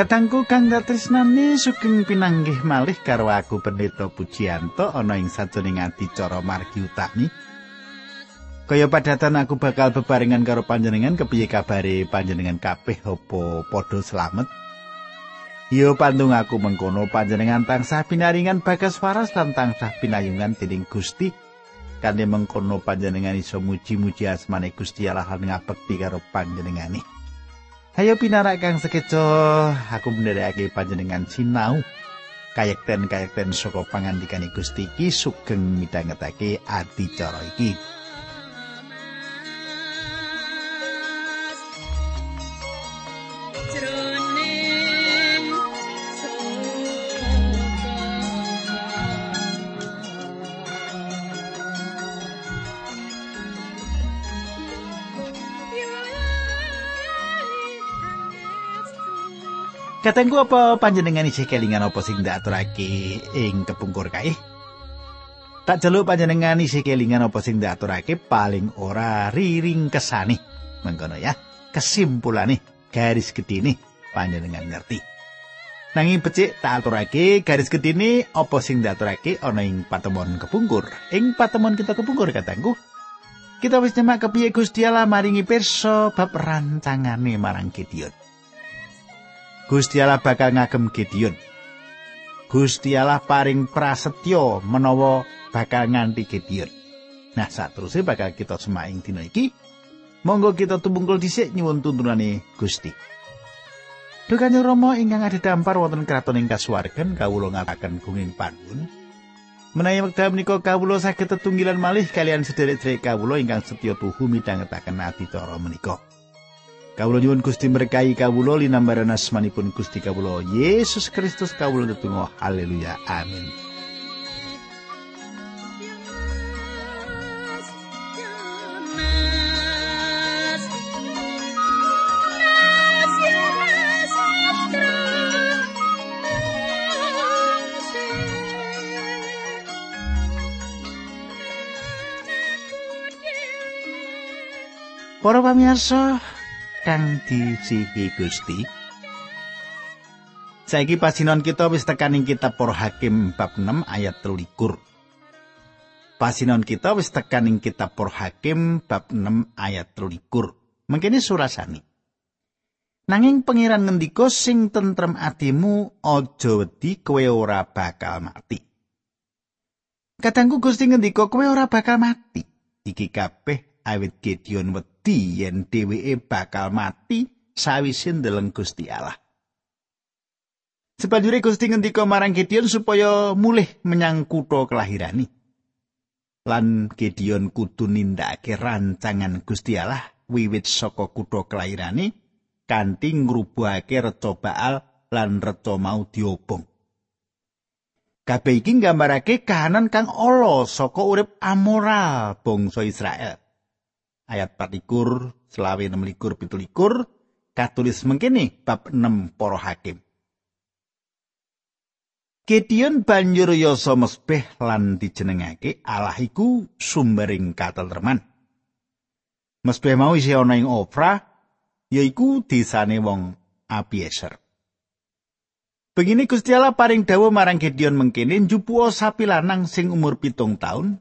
Katangku kang datresnani sugeng pinanggih malih karo aku Pendeta Pujiyanto ana ing sajroning adicara margi utami. Kaya padatan aku bakal bebarengan karo panjenengan kepiye kabare panjenengan kabeh apa padha slamet. Yo pandung aku mengkono panjenengan tansah pinaringan bagas waras lan tansah pinayungan dening Gusti. Kanthi mengkono panjenengan iso muji-muji asmane Gusti Allah lan ngabekti karo panjenengane. Hayo pinarak kang sekeco aku mendherekake panjenengan sinau kayekten-kayekten saka pangandikane Gusti iki sugeng midhangetake adicara iki. Katengku apa panjenengan isih kelingan apa sing ndak aturake ing kepungkur kae? Tak jeluk panjenengan isih kelingan apa sing ndak aturake paling ora riring kesane. Mengkono ya. Kesimpulane garis gedine panjenengan ngerti. Nanging becik tak aturake garis gedine apa sing aturake ana ing patemon kepungkur. Ing patemon kita kepungkur katengku. Kita wis nyemak kepiye Gusti Allah maringi pirsa bab rancangane marang Gideon. Gusti Allah bakal ngagem Gideon. Gusti Allah paring prasetyo menawa bakal nganti Gideon. Nah, saterusé bakal kita semaing dina iki. Monggo kita tumbungkul dhisik nyuwun tuntunane Gusti. Dukane Rama ingkang adhedhampar wonten kraton ing kasuwargan kawula ngataken gunging panuwun. Menawi wekdal menika kawula saged tetunggilan malih kalian sederek-sederek kawula ingkang setya tuhu midhangetaken adicara menika. Kawula nyuwun Gusti berkahi kawula linambaran asmanipun Gusti kawula. Yesus Kristus kawula tetunggal haleluya. Amin. Para pamirsa, kang disihi Gusti. Saiki pasinon kita wis tekan ing kitab Para Hakim bab 6 ayat 23. Pasinon kita wis tekan ing kitab Para Hakim bab 6 ayat 23. Mengkene surasani. Nanging pangeran ngendika sing tentrem atimu aja wedi kowe ora bakal mati. Kadangku Gusti ngendika kowe ora bakal mati. Iki kabeh awit Gideon wedi yen dheweke bakal mati sawise ndeleng Gusti Allah. Sebanjure Gusti ngendika marang Gideon supaya mulih menyang kutha kelahirani. Lan Gideon kudu nindakake rancangan Gusti Allah wiwit saka kutha kelahirani kanthi ngrubuhake reca Baal lan reca mau diobong. Kabeh iki nggambarake kahanan kang ala saka urip amoral bangsa Israel. Ayat 24 selawe 26 17 katulis mengkene bab 6 para hakim Gideon banjur yasa mesbeh lan dijenengake Allah iku sumbering katentreman. Mesbeh mau isih ana ing Ofra yaiku desane wong Abieser. Begini Gusti Allah paring dawuh marang Gideon mengkene njupuo sapi lanang sing umur pitung taun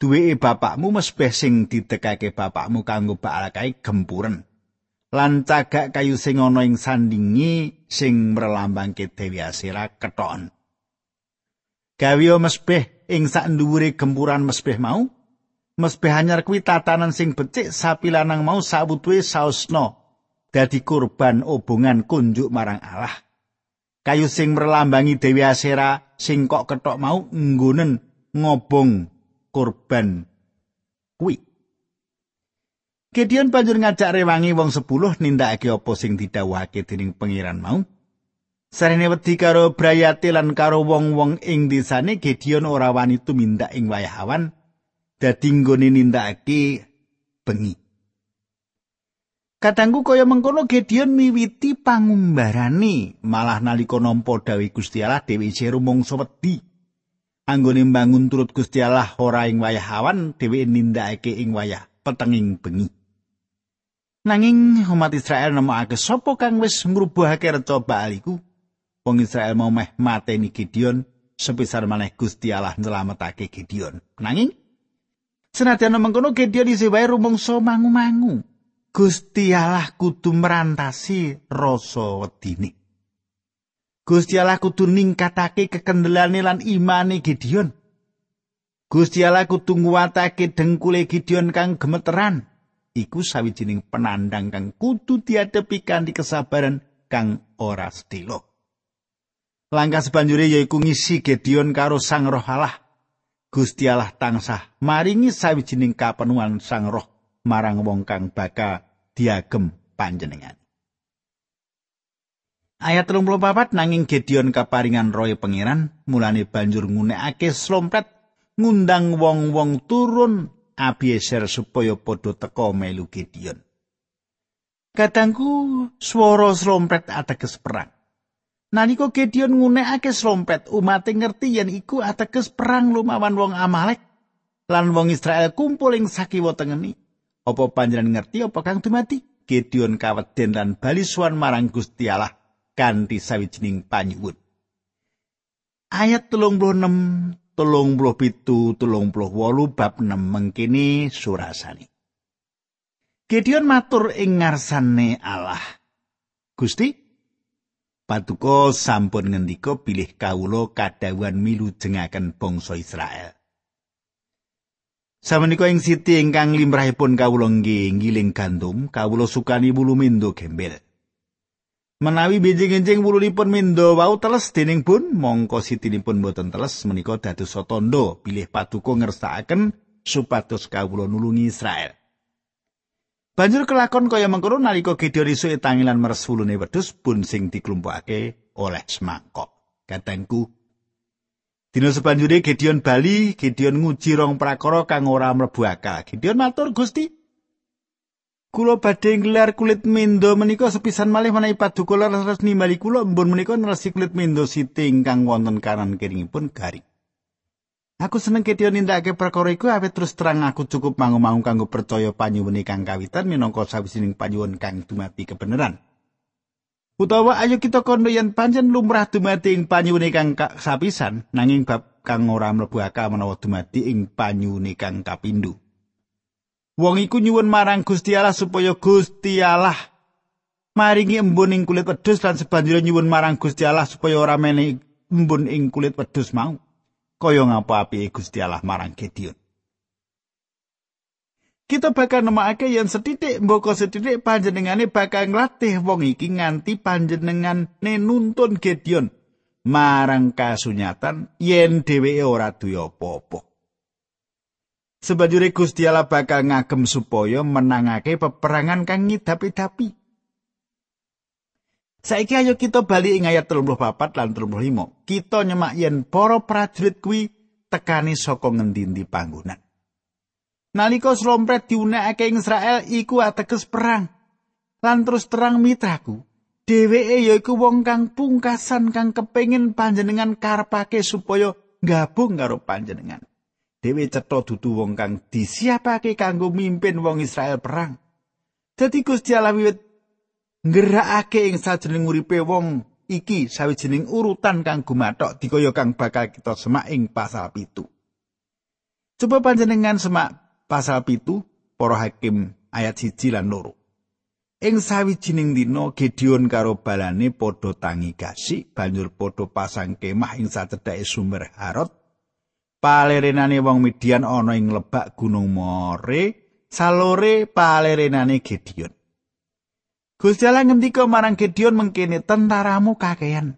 duweke bapakmu mesbeh sing didekake bapakmu kanggo baalakae gempuren. Lan cagak kayu sing ana ing sandingi sing mrelambangke Dewi Asira ketokon gawiyo mesbeh ing sak nduwure gempuran mesbeh mau? Mesbeh anyar kuwi tatanan sing becik sapi lanang mau sawutuhe sausna dadi kurban obongan kunjuk marang Allah. Kayu sing mrelambangi Dewi Asira sing kok ketok mau nggonen ngobong korban kuwi. Gideon banjur ngajak rewangi wong sepuluh nindakake apa sing didhawuhake dening pangeran mau. Sarene wedi karo Brayati lan karo wong-wong ing desane Gideon ora wani tumindak ing wayah awan dadi nggone nindakake bengi. Kadangku kaya mengkono Gideon miwiti pangumbarane malah nalika nampa dawuh Gusti Allah dhewe isih rumangsa wedi. Anggone mbangun turut Gusti Allah ora ing wayah awan dheweke nindakake ing wayah petenging bengi Nanging umat Israel nemokake sapa kang wis ngrubuhake reca Baal iku. Wong Israel mau meh mateni Gideon sepisar maneh Gusti Allah nyelametake Gideon. Nanging senadyan mengkono Gideon isih wae rumangsa mangu-mangu. Gusti Allah kudu merantasi rasa wedine. Gusti Allah kudu ningkatake kekendelane lan imane Gideon. Gusti Allah kudu nguwatake dengkule Gideon kang gemeteran. iku sawijining penandang kang kudu diadepi kanthi kesabaran kang ora sedhela. Langkah sebanjure yaiku ngisi Gedeon karo Sang Roh Allah. Gusti Allah tansah maringi sawijining kapenuhan Sang Roh marang wong kang bakal diagem panjenengan. Ayat 34 nanging Gedeon kaparingan roe pangeran mulane banjur ngunekake slompet ngundang wong-wong turun Abieser supaya padha teka melu Gideon. Kadangku swara slompet ateges perang. Nalika Gideon ngunekake slompet, umat ngerti yen iku ateges perang lumawan wong Amalek lan wong Israel kumpul ing sakiwa tengeni. Apa panjenengan ngerti apa kang dumati? Gideon kaweden lan bali suwan marang Gusti Allah kanthi sawijining panyuwun. Ayat 36 telung puluh pitu telung puluh wolu bab nem mengkini surasani. Gideon matur ing ngarsane Allah. Gusti, patuko sampun ngendika bilih kawulo kadawan milu jengaken bangsa Israel. Samenika ing siti ingkang limrahipun kawula nggih ngiling gandum, kawula sukani bulu mindo gembel. Menawi benjing-benjing wulunipun mindo wau teles dening pun mongko sitinipun boten teles menika dados tondo bilih paduka ngersakaken supados kawula nulungi Israel. Banjur kelakon kaya mengkono nalika Gideon isuk tangilan meres wulune wedhus pun sing diklumpukake oleh semangkok. Katengku Dina sebanjure Gideon bali, Gideon nguji rong prakara kang ora mlebu akal. Gideon matur, "Gusti, Kula badhe nggelar kulit mindo menika sepisan malih menawi paduka leres nimbali kula mbon menika neresi kulit mindo siti ingkang wonten kanan kiringipun garing. Aku seneng ketio nindakake perkara iku awet terus terang aku cukup mangu-mangu kanggo percaya panyuwun kang kawitan minangka sawijining panyuwun kang dumati kebenaran. Utawa ayo kita kondo yen pancen lumrah dumati ing panyuwun kang sapisan nanging bab kang ora mlebu akal menawa dumati ing panyuwun kang kapindho. Wong iku nyuwun marang Gusti Allah supaya Gusti Allah maringi embun ing kulit wedhus lan sebanjure nyuwun marang Gusti Allah supaya ora menehi embun ing kulit wedhus mau. Kaya ngapa apike Gusti Allah marang Gideon. Kita bakal nemokake yen setitik mboko setitik panjenengane bakal nglatih wong iki nganti panjenengane nuntun Gideon marang kasunyatan yen dheweke ora duwe apa-apa. Sebanjure Gusti Allah bakal ngagem supaya menangake peperangan kang ngidapi-dapi. Saiki ayo kita bali ing ayat 34 lan 35. Kita nyemak yen para prajurit kuwi tekani saka ngendi-endi panggonan. Nalika slompret diunekake ing Israel iku ateges perang. Lan terus terang mitraku, dheweke yaiku wong kang pungkasan kang kepengin panjenengan karepake supaya gabung karo panjenengan. Dhewe cetha dudu wong kang disiapake kanggo mimpin wong Israel perang. Dadi Gusti Allah wiwit nggerakake ing sajroning uripe wong iki sawijining urutan kang gumathok dikaya kang bakal kita semak ing pasal pitu. Coba panjenengan semak pasal pitu para hakim ayat siji lan loro. Ing sawijining dina Gideon karo balane padha tangi gasik banjur padha pasang kemah ing sacedhake sumber Harod palerenane wong Midian ana ing lebak Gunung More, salore palerenane Gideon. Gusti Allah ngendika marang Gideon mengkene tentaramu kakean.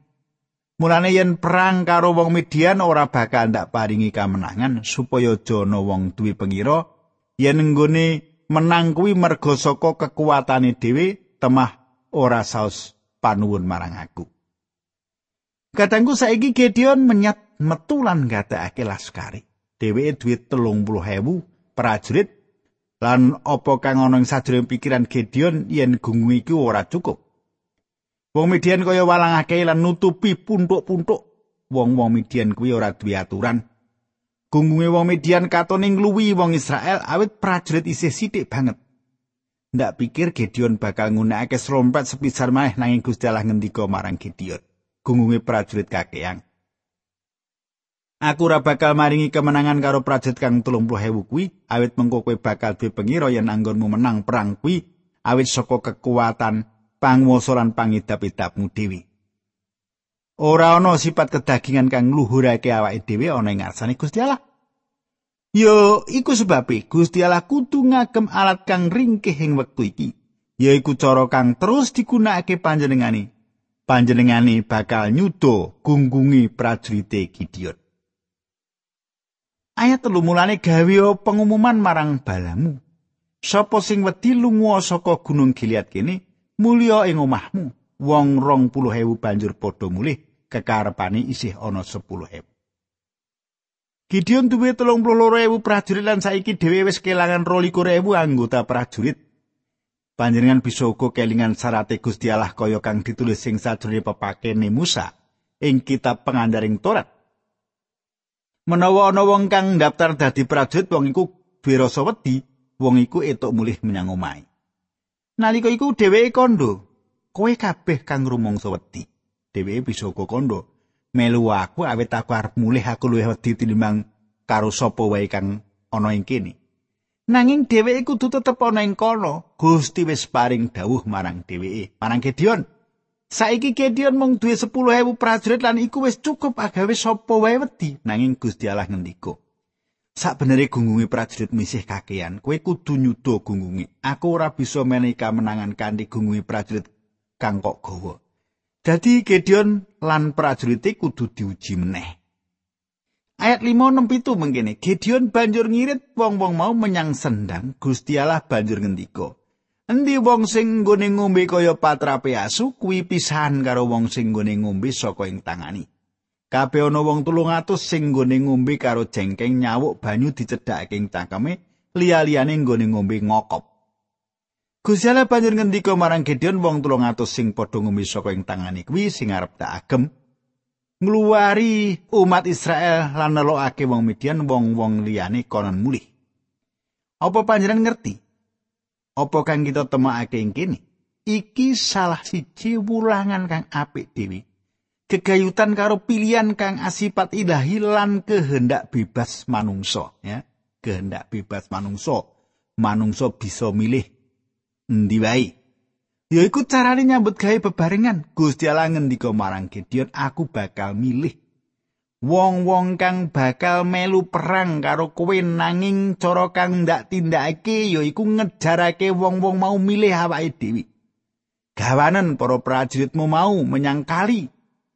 Mulane yen perang karo wong Midian ora bakal ndak paringi kamenangan supaya jono wong duwe pengira yen nggone menang kuwi merga saka kekuatane dhewe temah ora saus panuwun marang aku. Katangku saiki Gideon menyat metu lan gatekake laskari. Dheweke duwe 30.000 prajurit lan apa kang ana ing sajroning pikiran Gideon yen gunung iki ora cukup. Wong Midian kaya walangake lan nutupi puntuk-puntuk. Wong-wong Midian kuwi ora duwe aturan. Gungunge wong Midian katone ngluwi wong Israel awit prajurit isih sithik banget. ndak pikir Gideon bakal nggunakake serompet sepisar maneh nanging Gusti Allah ngendika marang Gideon. Gungunge prajurit kakeang. Aku ora bakal maringi kemenangan karo prajurit kang 30.000 kuwi, awit mengko kowe bakal duwe pengira yen anggonmu menang perang kuwi awit saka kekuatan panguwasa lan pangidap-idapmu dhewe. Ora ana sifat kedagingan kang ngluhurake awake dhewe ana ing ngarsane Gusti Allah. Yo iku sebabe Gusti Allah kudu ngagem alat kang ringkih ing wektu iki. Yaiku cara kang terus digunakake panjenengane. Panjenengane bakal nyudo gunggungi prajurit Gideon. Ayat telu mulane gawe pengumuman marang balamu. Sapa sing wedi lunga saka gunung Gilead kene mulya ing omahmu. Wong rong puluh ewu banjur padha mulih kekarepane isih ana sepuluh ewu. Gideon duwe telung puluh loro ewu prajurit lan saiki dhewe wis kelangan rolikur ewu anggota prajurit. Panjenengan bisa uga kelingan sarate Gusti Allah kaya kang ditulis sing sajroning pepakene Musa ing kitab pengandaring Torat. Menawa ana wong kang daftar dadi prajurit wong iku duwe rasa wedi, wong iku etuk mulih menyang omahe. Nalika iku dheweke kondo, kowe kabeh kang rumangsa wedi. Dheweke bisa uga kondo, melu aku awit aku arep mulih aku luwih wedi tinimbang karo sapa wae kang ana ing kene. Nanging dheweke kudu tetep ana ing kono. Gusti wis paring dawuh marang dheweke, marang Gideon. Saiki Gideon mung duwe 10.000 prajurit lan iku wis cukup agawe sapa wae wedi nanging Gusti Allah ngendika. Sakbenere gunggunge prajurit misih kakean, kowe kudu nyuda gunggunge. Aku ora bisa menehi kamenangan kanthi gunggunge prajurit kang kok gawa. Dadi Gideon lan prajurit kudu diuji meneh. Ayat 5 nempitu mengkene, Gideon banjur ngirit wong-wong mau menyang sendang, Gusti Allah banjur ngendika. Endi wong sing nggone ngombe kaya patrape asu kuwi pisahan karo wong sing nggone ngombe saka ing tangani. Kabeh ana wong 300 sing nggone ngombe karo jengkeng nyawuk banyu dicedhakake ing tangkeme, liya-liyane nggone ngombe ngokop. Gusti Allah banjur ngendika marang Gideon wong 300 sing padha ngombe saka ing tangani kuwi sing arep tak agem ngluwari umat Israel lan nelokake wong Midian wong-wong liyane konon mulih. Apa panjenengan ngerti Apa kang kita temokake ing kene? Iki salah siji wulangan kang apik dhewe. Gegayutan karo pilihan kang asipat ilahi lan kehendak bebas manungsa, ya. Kehendak bebas manungsa. Manungsa bisa milih endi wae. Yaiku carane nyambut gawe bebarengan. Gusti Allah ngendika marang Gideon, aku bakal milih wong-wong kang bakal melu perang karo kowe nanging cara kang ndak tindakake yaiku ngejarake wong-wong mau milih awake dhewe. Gawanen para prajuritmu mau menyang kali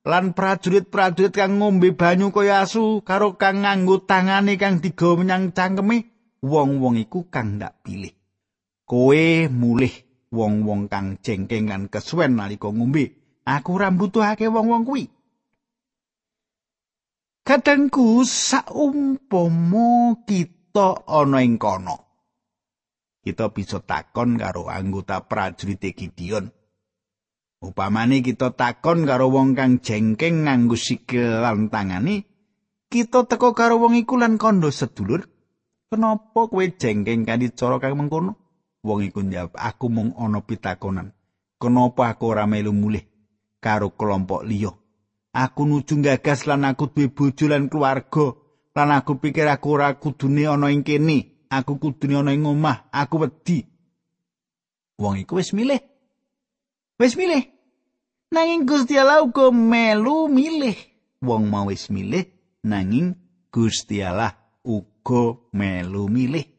lan prajurit-prajurit kang ngombe banyu kaya asu karo kang nganggo tangane kang digawa menyang cangkeme wong-wong iku kang ndak pilih. Kowe mulih wong-wong kang jengking kan kesuwen nalika ngombe. Aku ora mbutuhake wong-wong kuwi. Kadangku saumpama kita ana ing kono. Kita bisa takon karo anggota prajurit Gideon. Upamane kita takon karo wong kang jengking nganggo sikil lan tangane, kita teko karo wong iku lan kondo sedulur. Kenapa kowe jengking kanthi cara kang mengkono? Wong iku njawab, aku mung ana pitakonan. Kenapa aku ora melu mulih karo kelompok liya? aku nuju gagas lan aku duwe bojo lan keluarga. Lan aku pikir aku ora kudune ana ing kene. Aku kudune ana ing omah. Aku wedi. Wong iku wis milih. Wis milih. Nanging Gusti Allah uga melu milih. Wong mau wis milih nanging Gusti Allah uga melu milih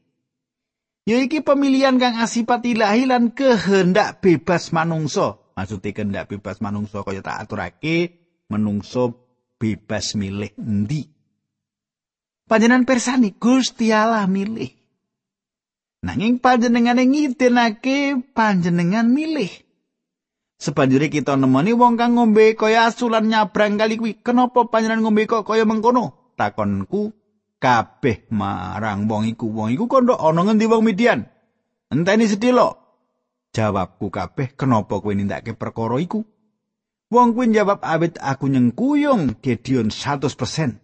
Ya iki pemilihan kang asipat ilahi lan kehendak bebas manungsa. Maksudnya kehendak bebas manungsa kaya tak aturake menungso bebas milih endi. Panjenengan persani Gusti Allah milih. Nanging panjenengane ngidinake panjenengan milih. Sebanjure kita nemoni wong kang ngombe kaya asulan nyabrang kali kuwi. Kenapa panjenengan ngombe kok kaya mengkono? Takonku kabeh marang wong iku. Wong iku kondo ana ngendi wong Midian? Enteni sedilo. Jawabku kabeh, kenapa kowe nindakake perkara iku? Wong kuwi jawab awit aku nyengkuyung Gideon 100%.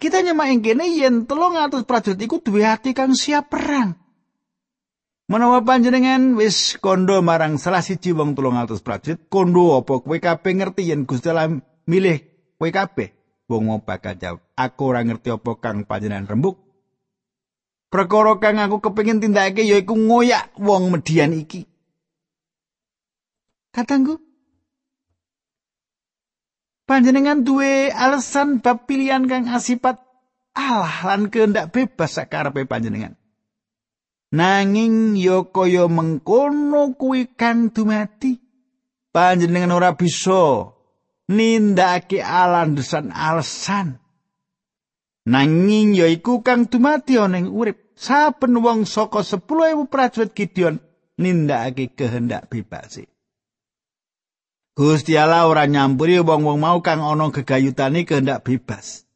Kita nyemak ing kene yen 300 prajurit iku duwe ati kang siap perang. Menawa panjenengan wis kondo marang salah siji wong 300 prajurit, kondo apa kowe kabeh ngerti yen Gusti Allah milih kowe kabeh? Wong mau bakal jawab, aku ora ngerti apa kang panjenengan rembuk. Perkara kang aku kepengin tindakake yaiku ngoyak wong median iki. Katanggu, panjenengan duwe alasan bab pilihan kang asipat Allah lan kehendak bebas sakarepe panjenengan. Nanging ya kaya mengkono kuwi kang dumati. Panjenengan ora bisa nindakake alandesan alasan. Nanging ya iku kang dumati ana ing urip. Saben wong saka 10.000 prajurit Gideon nindakake kehendak bebas. Gusti Allah ora nyampuri wong-wong mau kang ana gegayutane kehendak bebas.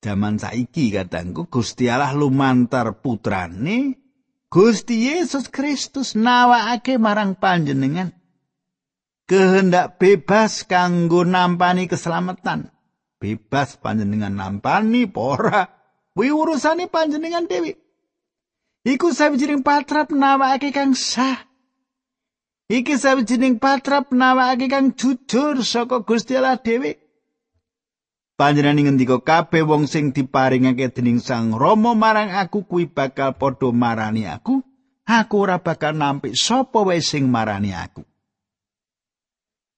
Zaman saiki katangku Gusti Allah lumantar putrane Gusti Yesus Kristus nawakake marang panjenengan kehendak bebas kanggo nampani keselamatan. Bebas panjenengan nampani pora. Wi urusane panjenengan dewi. Iku sawijining patrap nawakake kang sah. Iki sawijining patrap nawakake kang jujur saka Gusti Allah dhewe. Panjenengan ngendika kabeh wong sing diparingake dening Sang Rama marang aku kuwi bakal padha marani aku. Aku ora bakal nampik sapa wae sing marani aku.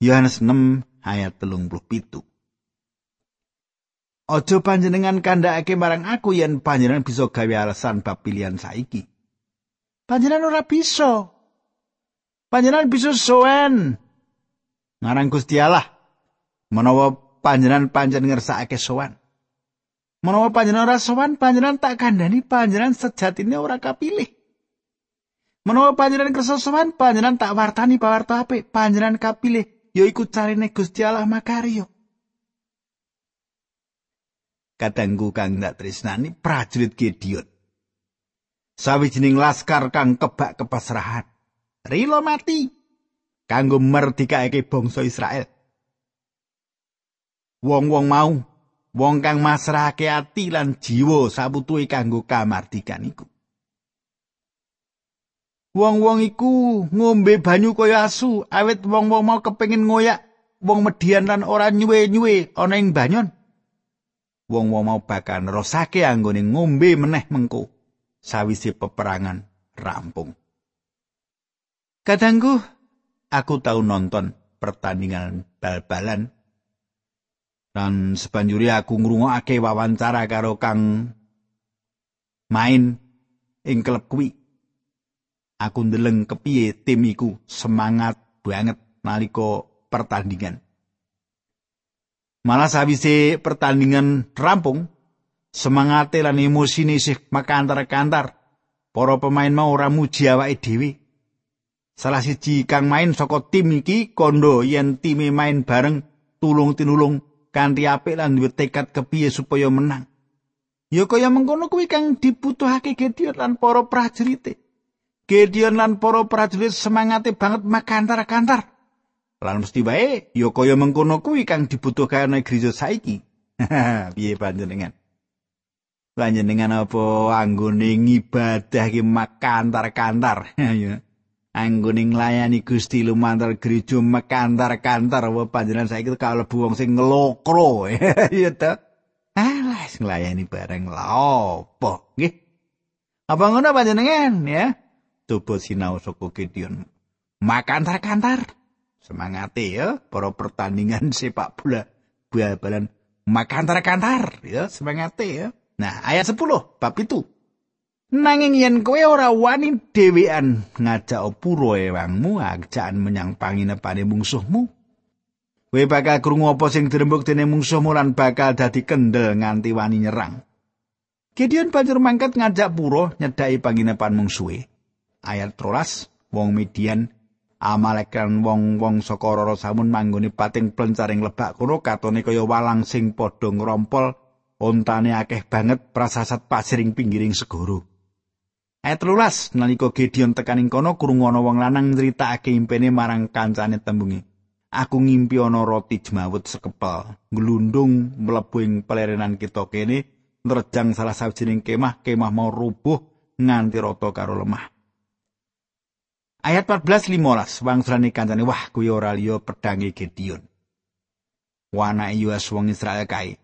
Yohanes 6 ayat 37. Ojo panjenengan kandhakake marang aku yen panjenengan bisa gawe alasan bab pilihan saiki. Panjenengan ora bisa. panjenengan bisa sowan ngarang Gusti Allah menawa panjenengan pancen ngersakake sowan menawa panjenengan ora sowan panjenengan tak kandhani panjenengan sejatine ora kapilih menawa panjenengan kersa sowan panjenengan tak wartani pawarta apik panjenengan kapilih yaiku carine Gusti Allah makaryo Kadangku kang ndak tresnani prajurit Gideon. Sawijining laskar kang kebak kepasrahan. rila mati kanggo merdikake bangsa Israel. Wong-wong mau, wong kang masrahake ati lan jiwa sabutuhe kanggo kamardikan iku. Wong-wong iku ngombe banyu kaya asu, awit wong-wong mau kepengin ngoyak wong median lan ora nyuwe-nyuwe ana ing banyon. Wong-wong mau bakal nerosake anggone ngombe meneh mengko sawise peperangan rampung. Kadangku aku tahu nonton pertandingan bal-balan dan sebanjuri aku ngrungokake wawancara karo Kang main ing klub kuwi. Aku ndeleng kepiye tim iku semangat banget nalika pertandingan. Malah sawise pertandingan rampung, semangat lan emosine isih makantar-kantar. Para pemain mau ora muji awake dhewe. Salah siji kang main saka tim iki kondo yen time main bareng tulung tinulung kanthi apik lan duwe tekad kepiye supaya menang. Ya kaya mengkono kuwi kang dibutuhake Gideon lan para prajurit. Gideon lan para prajurit semangate banget makantar-kantar. Lan mesti wae ya kaya mengkono kuwi kang dibutuhake ana gereja saiki. Piye panjenengan? Panjenengan apa anggone ngibadah ki makantar-kantar? Anggone nglayani Gusti lumantar gereja mekantar-kantar wa panjenengan saiki kalebu wong sing nglokro ya ta alah nglayani bareng lha opo nggih apa ngono panjenengan ya coba sinau saka Gideon makantar-kantar semangate ya para pertandingan sepak bola bal-balan makantar-kantar ya semangate ya nah ayat 10 bab itu Nanging yen kowe ora wani dhewean ngajak pura ewangmu ajakan menyang panginepane mungsuhmu. Kowe bakal krungu apa sing dirembuk dening mungsuhmu lan bakal dadi kendel nganti wani nyerang. Gideon banjur mangkat ngajak pura nyedhaki panginepan mungsuhe. Ayat 13, wong Midian Amalek lan wong-wong saka Roro Samun manggone pating plencaring lebak kono katone kaya walang sing padha ngrompol ontane akeh banget prasasat pasiring pinggiring segoro. Ayat lulas nalika Gideon tekaning kono krungu ana wong lanang nyritakake impene marang kancane tembungi. Aku ngimpi ana roti jemawut sekepel, nglundung mlebu ing pelerenan kita kene, nerjang salah sawijining kemah, kemah mau rubuh nganti rata karo lemah. Ayat 14 15 wangsulane kancane wah kuwi ora liya pedange Gideon. Wana Yoas wong Israel kae.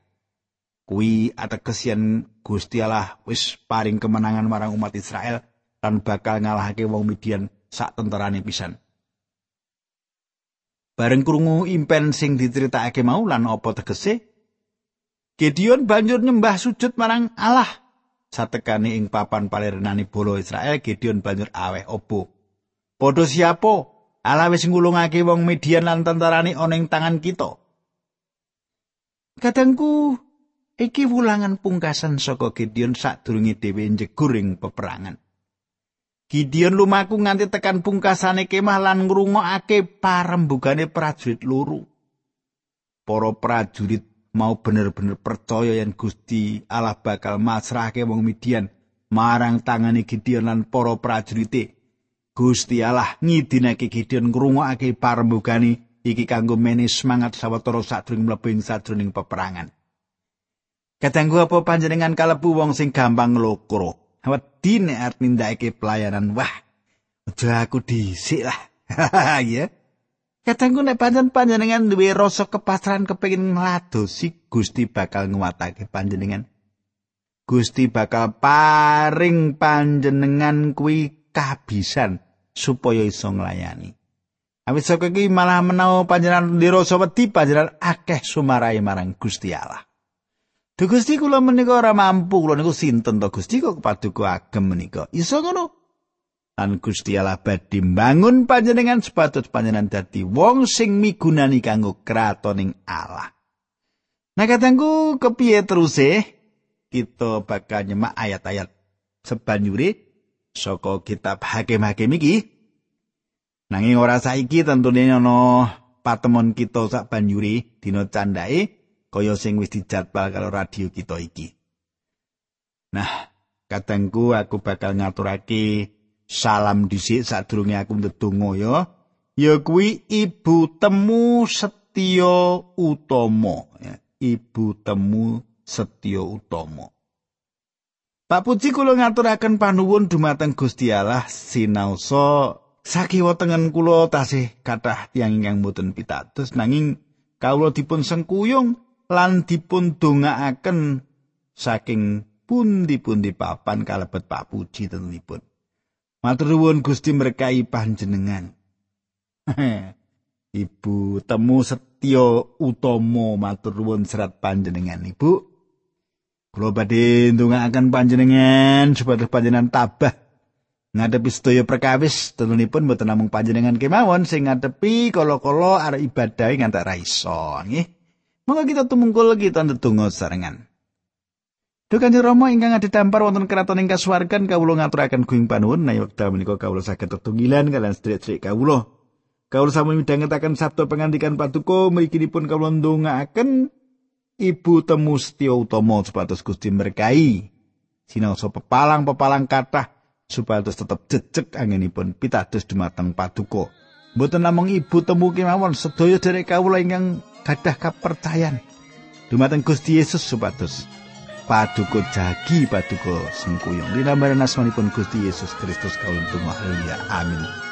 Kuwi ateges yen Gusti Allah wis paring kemenangan marang umat Israel lan bakal ngalahake wong Midian sak tentarane pisan. Bareng krungu impen sing diceritakake mau lan apa tegese? Gideon banjur nyembah sujud marang Allah. Satekane ing papan palerenane bolo Israel, Gideon banjur aweh opo. Padha siapa? Allah wis ngulungake wong Midian lan tentarane ana ing tangan kita. Kadangku Iki wulangan pungkasan saka Gideon sadurunge dhewe njegur ing peperangan. Gideon lumaku nganti tekan pungkasane kemah lan ngrungokake parembugane prajurit loro. Para prajurit mau bener-bener percaya yen Gusti Allah bakal masrahke wong Midian marang tangane Gideon lan para prajurite. Gusti Allah ngidinake Gideon ngrungokake parembugane iki kanggo menis semangat sawetara sadurunge mlebu ing sadurunging peperangan. Kadangku apa panjenengan kalebu wong sing gampang nglokro. Wedi nek arep nindakake pelayanan. Wah, aja aku dhisik lah. ya. Kadangku nek panjen panjenengan duwe rasa kepasrahan kepengin ngladosi Gusti bakal nguwatake panjenengan. Gusti bakal paring panjenengan kuwi kabisan supaya iso nglayani. Awit saka iki malah menawa panjenengan dirasa wedi panjenengan akeh sumarahe marang Gusti Allah. Duh Gusti kula menika ora mampu kula niku sinten to Gusti kok paduka agem menika. Iso ngono. Lan Gusti Allah badhe mbangun panjenengan sepatut panjenengan dadi wong sing migunani kanggo kratoning Allah. Nah katangku kepiye terus e? Kita bakal nyemak ayat-ayat sebanjure saka kitab Hakim-hakim iki. Nanging ora saiki tentune ana patemon kita sak banjure dina candake kaya sing wis dijadwal karo radio kita iki. Nah, katengku aku bakal ngaturake salam dhisik sadurunge aku ndedonga ya. Ya kuwi ibu temu setya utama ya. Ibu temu setya utama. Pak Puji kula ngaturaken panuwun dumateng Gusti Allah sinaosa sakiwa tengen kula tasih kathah tiyang ingkang mboten pitados nanging kawula dipun sengkuyung lan dipun dongaaken saking pundi-pundi papan kalebet Pak Puji tentunipun. Matur nuwun Gusti merkai panjenengan. Ibu temu setya utama matur nuwun serat panjenengan Ibu. Kula badhe ndongaaken panjenengan supaya panjenengan tabah ngadepi sedaya perkawis tentunipun mboten namung panjenengan kemawon sing ngadepi kala-kala arep ibadah ngantek ra iso nggih. Monggo kita tumungkul kita ndedonga sarengan. Duh Kanjeng Rama ingkang adhedhampar wonten kraton ing kasuwargan kawula ngaturaken kuing panuwun menawi wekdal menika kawula saged tetunggilan kalian sedherek-sedherek kawula. Kawula sami midhangetaken sabda pengantikan Paduka mriginipun kawula ndongaaken Ibu temu setya utama supados Gusti berkahi. Sinaosa pepalang-pepalang kathah supados tetep jejeg anginipun pitados dumateng Paduka. Mboten namung ibu temu kemawon sedaya derek kawula ingkang gadah kepercayaan dumateng Gusti Yesus supados paduka jagi paduka sengkuyung dinambaran asmanipun Gusti Yesus Kristus kawula haleluya amin